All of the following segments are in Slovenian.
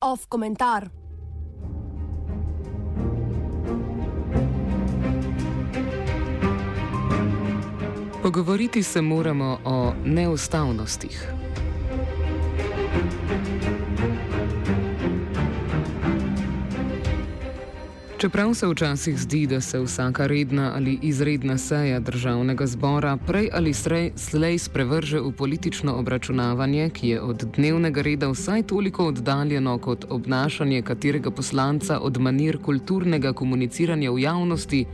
Off komentar. Pogovoriti se moramo o neustavnostih. Čeprav se včasih zdi, da se vsaka redna ali izredna seja državnega zbora prej ali slej sprevrže v politično obračunavanje, ki je od dnevnega reda vsaj toliko oddaljeno kot obnašanje katerega poslanca od manir kulturnega komuniciranja v javnosti,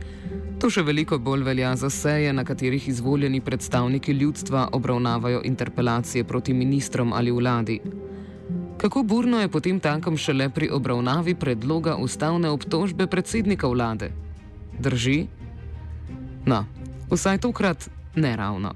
to še veliko bolj velja za seje, na katerih izvoljeni predstavniki ljudstva obravnavajo interpelacije proti ministrom ali vladi. Kako burno je potem tankom šele pri obravnavi predloga ustavne obtožbe predsednika vlade? Drži? No, vsaj tokrat ne ravno.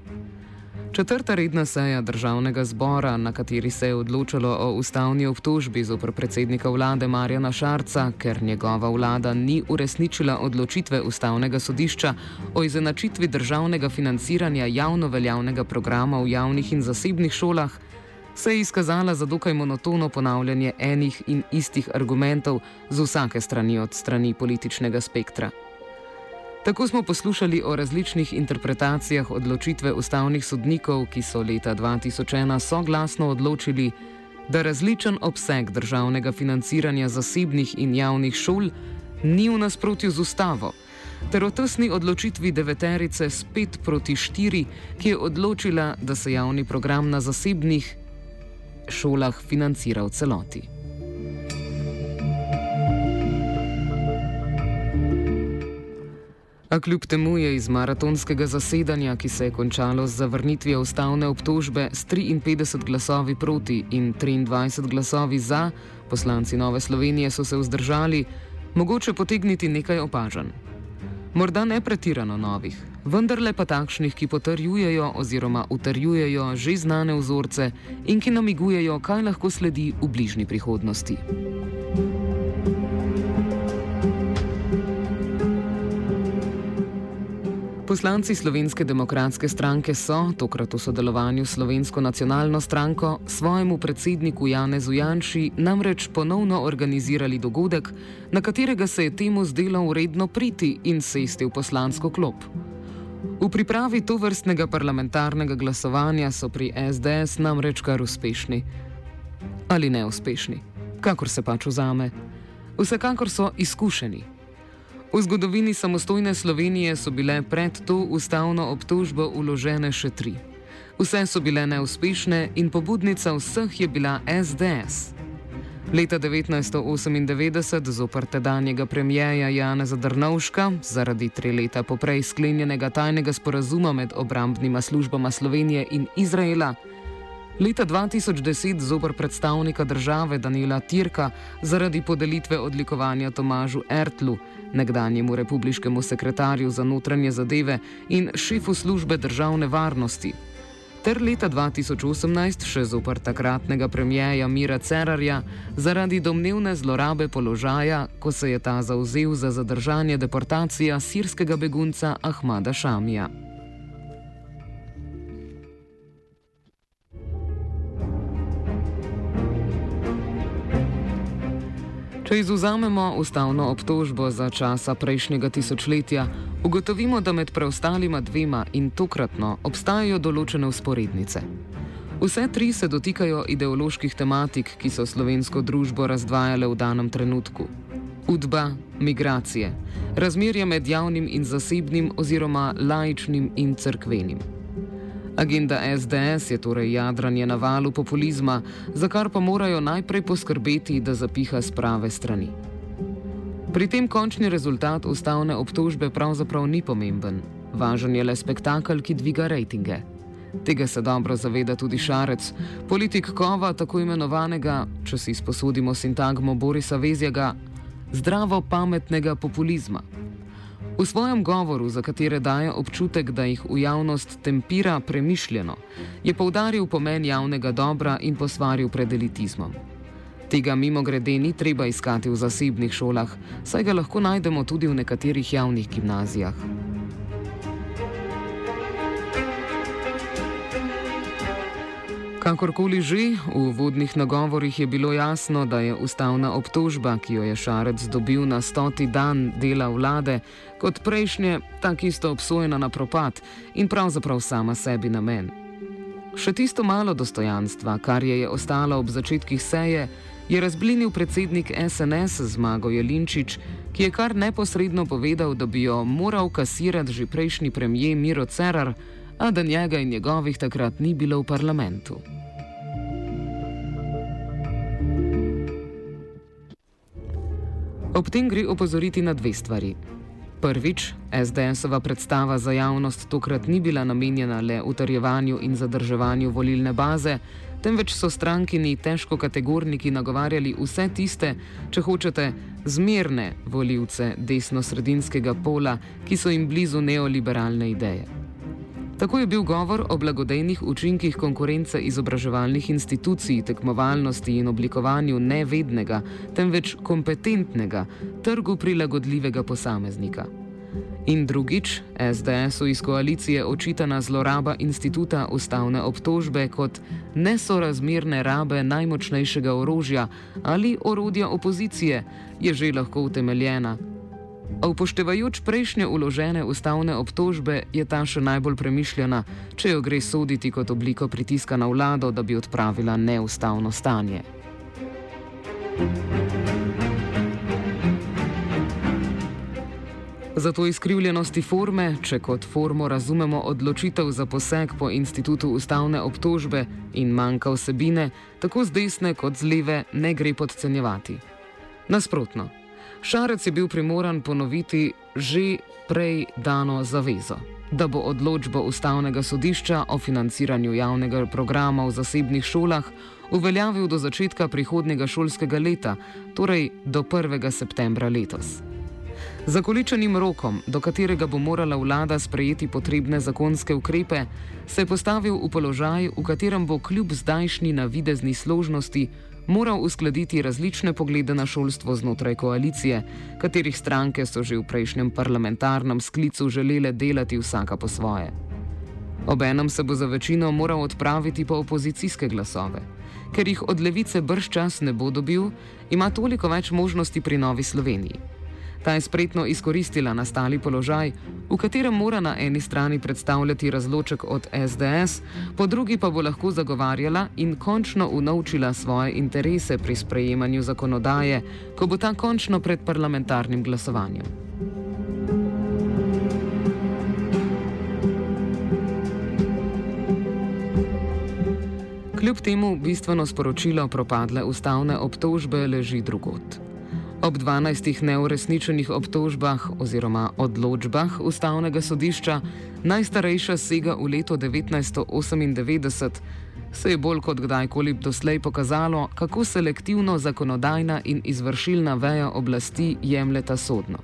Četrta redna seja državnega zbora, na kateri se je odločalo o ustavni obtožbi zopr predsednika vlade Marjana Šarca, ker njegova vlada ni uresničila odločitve ustavnega sodišča o izenačitvi državnega financiranja javno veljavnega programa v javnih in zasebnih šolah, se je izkazala za dokaj monotono ponavljanje enih in istih argumentov z vsake strani od strani političnega spektra. Tako smo poslušali o različnih interpretacijah odločitve ustavnih sodnikov, ki so leta 2001 soglasno odločili, da različen obseg državnega financiranja zasebnih in javnih šol ni v nasprotju z ustavo, ter o tesni odločitvi deveterice s 5 proti 4, ki je odločila, da se javni program na zasebnih šolah financira v celoti. A kljub temu je iz maratonskega zasedanja, ki se je končalo z zavrnitvijo ustavne obtožbe s 53 glasovi proti in 23 glasovi za, poslanci Nove Slovenije so se vzdržali, mogoče potegniti nekaj opažanj. Morda ne pretirano novih, vendarle pa takšnih, ki potrjujejo oziroma utrjujejo že znane vzorce in ki namigujejo, kaj lahko sledi v bližnji prihodnosti. Poslanci Slovenske demokratske stranke so, tokrat v sodelovanju s Slovensko nacionalno stranko, svojemu predsedniku Janezu Janši namreč ponovno organizirali dogodek, na katerega se je temu zdelo uredno priti in sesti v poslansko klop. V pripravi to vrstnega parlamentarnega glasovanja so pri SDS namreč kar uspešni. Ali neuspešni, kakor se pač vzame. Vsekakor so izkušeni. V zgodovini samostojne Slovenije so bile pred to ustavno obtožbo uložene še tri. Vse so bile neuspešne in pobudnica vseh je bila SDS. Leta 1998 zopr tedanjega premijeja Jana Zadrnovška zaradi tri leta poprej sklenjenega tajnega sporazuma med obrambnima službama Slovenije in Izraela Leta 2010 zopr predstavnika države Daniela Tirka zaradi podelitve odlikovanja Tomažu Ertlu, nekdanjemu republiškemu sekretarju za notranje zadeve in šefu službe državne varnosti. Ter leta 2018 še zopr takratnega premijeja Mira Cerarja zaradi domnevne zlorabe položaja, ko se je ta zauzel za zadržanje deportacija sirskega begunca Ahmada Šamija. Če izuzamemo ustavno obtožbo za časa prejšnjega tisočletja, ugotovimo, da med preostalima dvema in tokratno obstajajo določene usporednice. Vse tri se dotikajo ideoloških tematik, ki so slovensko družbo razdvajale v danem trenutku. Udba, migracije, razmerje med javnim in zasebnim oziroma laičnim in crkvenim. Agenda SDS je torej jadranje na valu populizma, za kar pa morajo najprej poskrbeti, da zapiha z prave strani. Pri tem končni rezultat ustavne obtožbe pravzaprav ni pomemben. Važen je le spektakel, ki dviga rejtinge. Tega se dobro zaveda tudi Šarec, politik kova tako imenovanega, če si sposodimo sintagmo Borisa Vezjega, zdravo pametnega populizma. V svojem govoru, za katere daje občutek, da jih v javnost tempira premišljeno, je poudaril pomen javnega dobra in posvaril pred elitizmom. Tega mimo grede ni treba iskati v zasebnih šolah, saj ga lahko najdemo tudi v nekaterih javnih gimnazijah. Kakorkoli že, v vodnih nagovorih je bilo jasno, da je ustavna obtožba, ki jo je Šarec dobil na stoti dan dela vlade, kot prejšnje, tako isto obsojena na propad in pravzaprav sama sebi namen. Še tisto malo dostojanstva, kar je, je ostalo ob začetkih seje, je razblinil predsednik SNS Zmago Jelinčič, ki je kar neposredno povedal, da bi jo moral kasirati že prejšnji premijer Miro Cerar a da njega in njegovih takrat ni bilo v parlamentu. Ob tem gre opozoriti na dve stvari. Prvič, SDS-ova predstava za javnost tokrat ni bila namenjena le utrjevanju in zadrževanju volilne baze, temveč so strankini težko kategorniki nagovarjali vse tiste, če hočete, zmerne voljivce desno-sredinskega pola, ki so jim blizu neoliberalne ideje. Tako je bil govor o blagodejnih učinkih konkurence izobraževalnih institucij, tekmovalnosti in oblikovanju ne vednega, temveč kompetentnega, trgu prilagodljivega posameznika. In drugič, SDS-u iz koalicije očitana zloraba instituta ustavne obtožbe kot nesorazmerne rabe najmočnejšega orožja ali orodja opozicije je že lahko utemeljena, A upoštevajoč prejšnje uložene ustavne obtožbe, je ta še najbolj premišljena, če jo gre soditi kot obliko pritiska na vlado, da bi odpravila neustavno stanje. Zato izkrivljenosti forme, če kot formo razumemo odločitev za poseg po institutu ustavne obtožbe in manjka vsebine, tako z desne kot z leve ne gre podcenjevati. Nasprotno. Šarec je bil primoran ponoviti že prej dano zavezo, da bo odločbo ustavnega sodišča o financiranju javnega programa v zasebnih šolah uveljavil do začetka prihodnega šolskega leta, torej do 1. septembra letos. Za količenim rokom, do katerega bo morala vlada sprejeti potrebne zakonske ukrepe, se je postavil v položaj, v katerem bo kljub zdajšnji navidezni složnosti moral uskladiti različne poglede na šolstvo znotraj koalicije, katerih stranke so že v prejšnjem parlamentarnem sklicu želele delati vsaka po svoje. Obenem se bo za večino moral odpraviti po opozicijske glasove. Ker jih od levice brž čas ne bo dobil, ima toliko več možnosti pri Novi Sloveniji. Ta je spretno izkoristila nastali položaj, v katerem mora na eni strani predstavljati razloček od SDS, po drugi pa bo lahko zagovarjala in končno unovčila svoje interese pri sprejemanju zakonodaje, ko bo ta končno pred parlamentarnim glasovanjem. Kljub temu bistveno sporočilo propadle ustavne obtožbe leži drugot. Ob 12 neuresničenih obtožbah oziroma odločbah ustavnega sodišča, najstarejša sega v leto 1998, se je bolj kot kdajkoli doslej pokazalo, kako selektivno zakonodajna in izvršilna veja oblasti jemljeta sodno.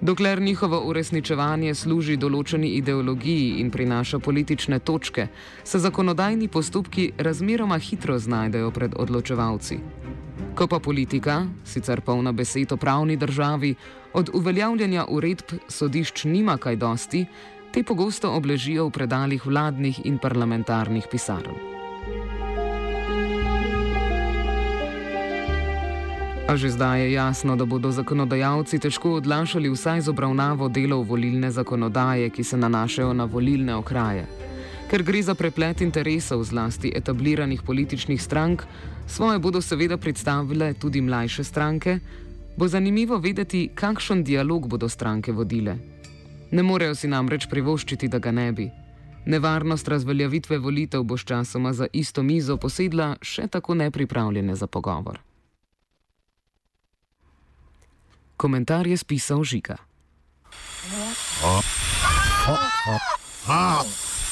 Dokler njihovo uresničevanje služi določeni ideologiji in prinaša politične točke, se zakonodajni postopki razmeroma hitro znajdejo pred odločevalci. Ko pa politika, sicer polna besed o pravni državi, od uveljavljanja uredb sodišč nima kaj dosti, te pogosto obležijo v predaljih vladnih in parlamentarnih pisarn. A že zdaj je jasno, da bodo zakonodajalci težko odlašali vsaj z obravnavo delov volilne zakonodaje, ki se nanašajo na volilne okraje. Ker gre za preplet interesov zlasti etabliranih političnih strank, svoje bodo seveda predstavile tudi mlajše stranke, bo zanimivo vedeti, kakšen dialog bodo stranke vodile. Ne morejo si namreč privoščiti, da ga ne bi. Nevarnost razveljavitve volitev bo s časoma za isto mizo posedla še tako nepripravljene za pogovor. Komentar je spisal Žika. Oh. Oh. Oh. Oh.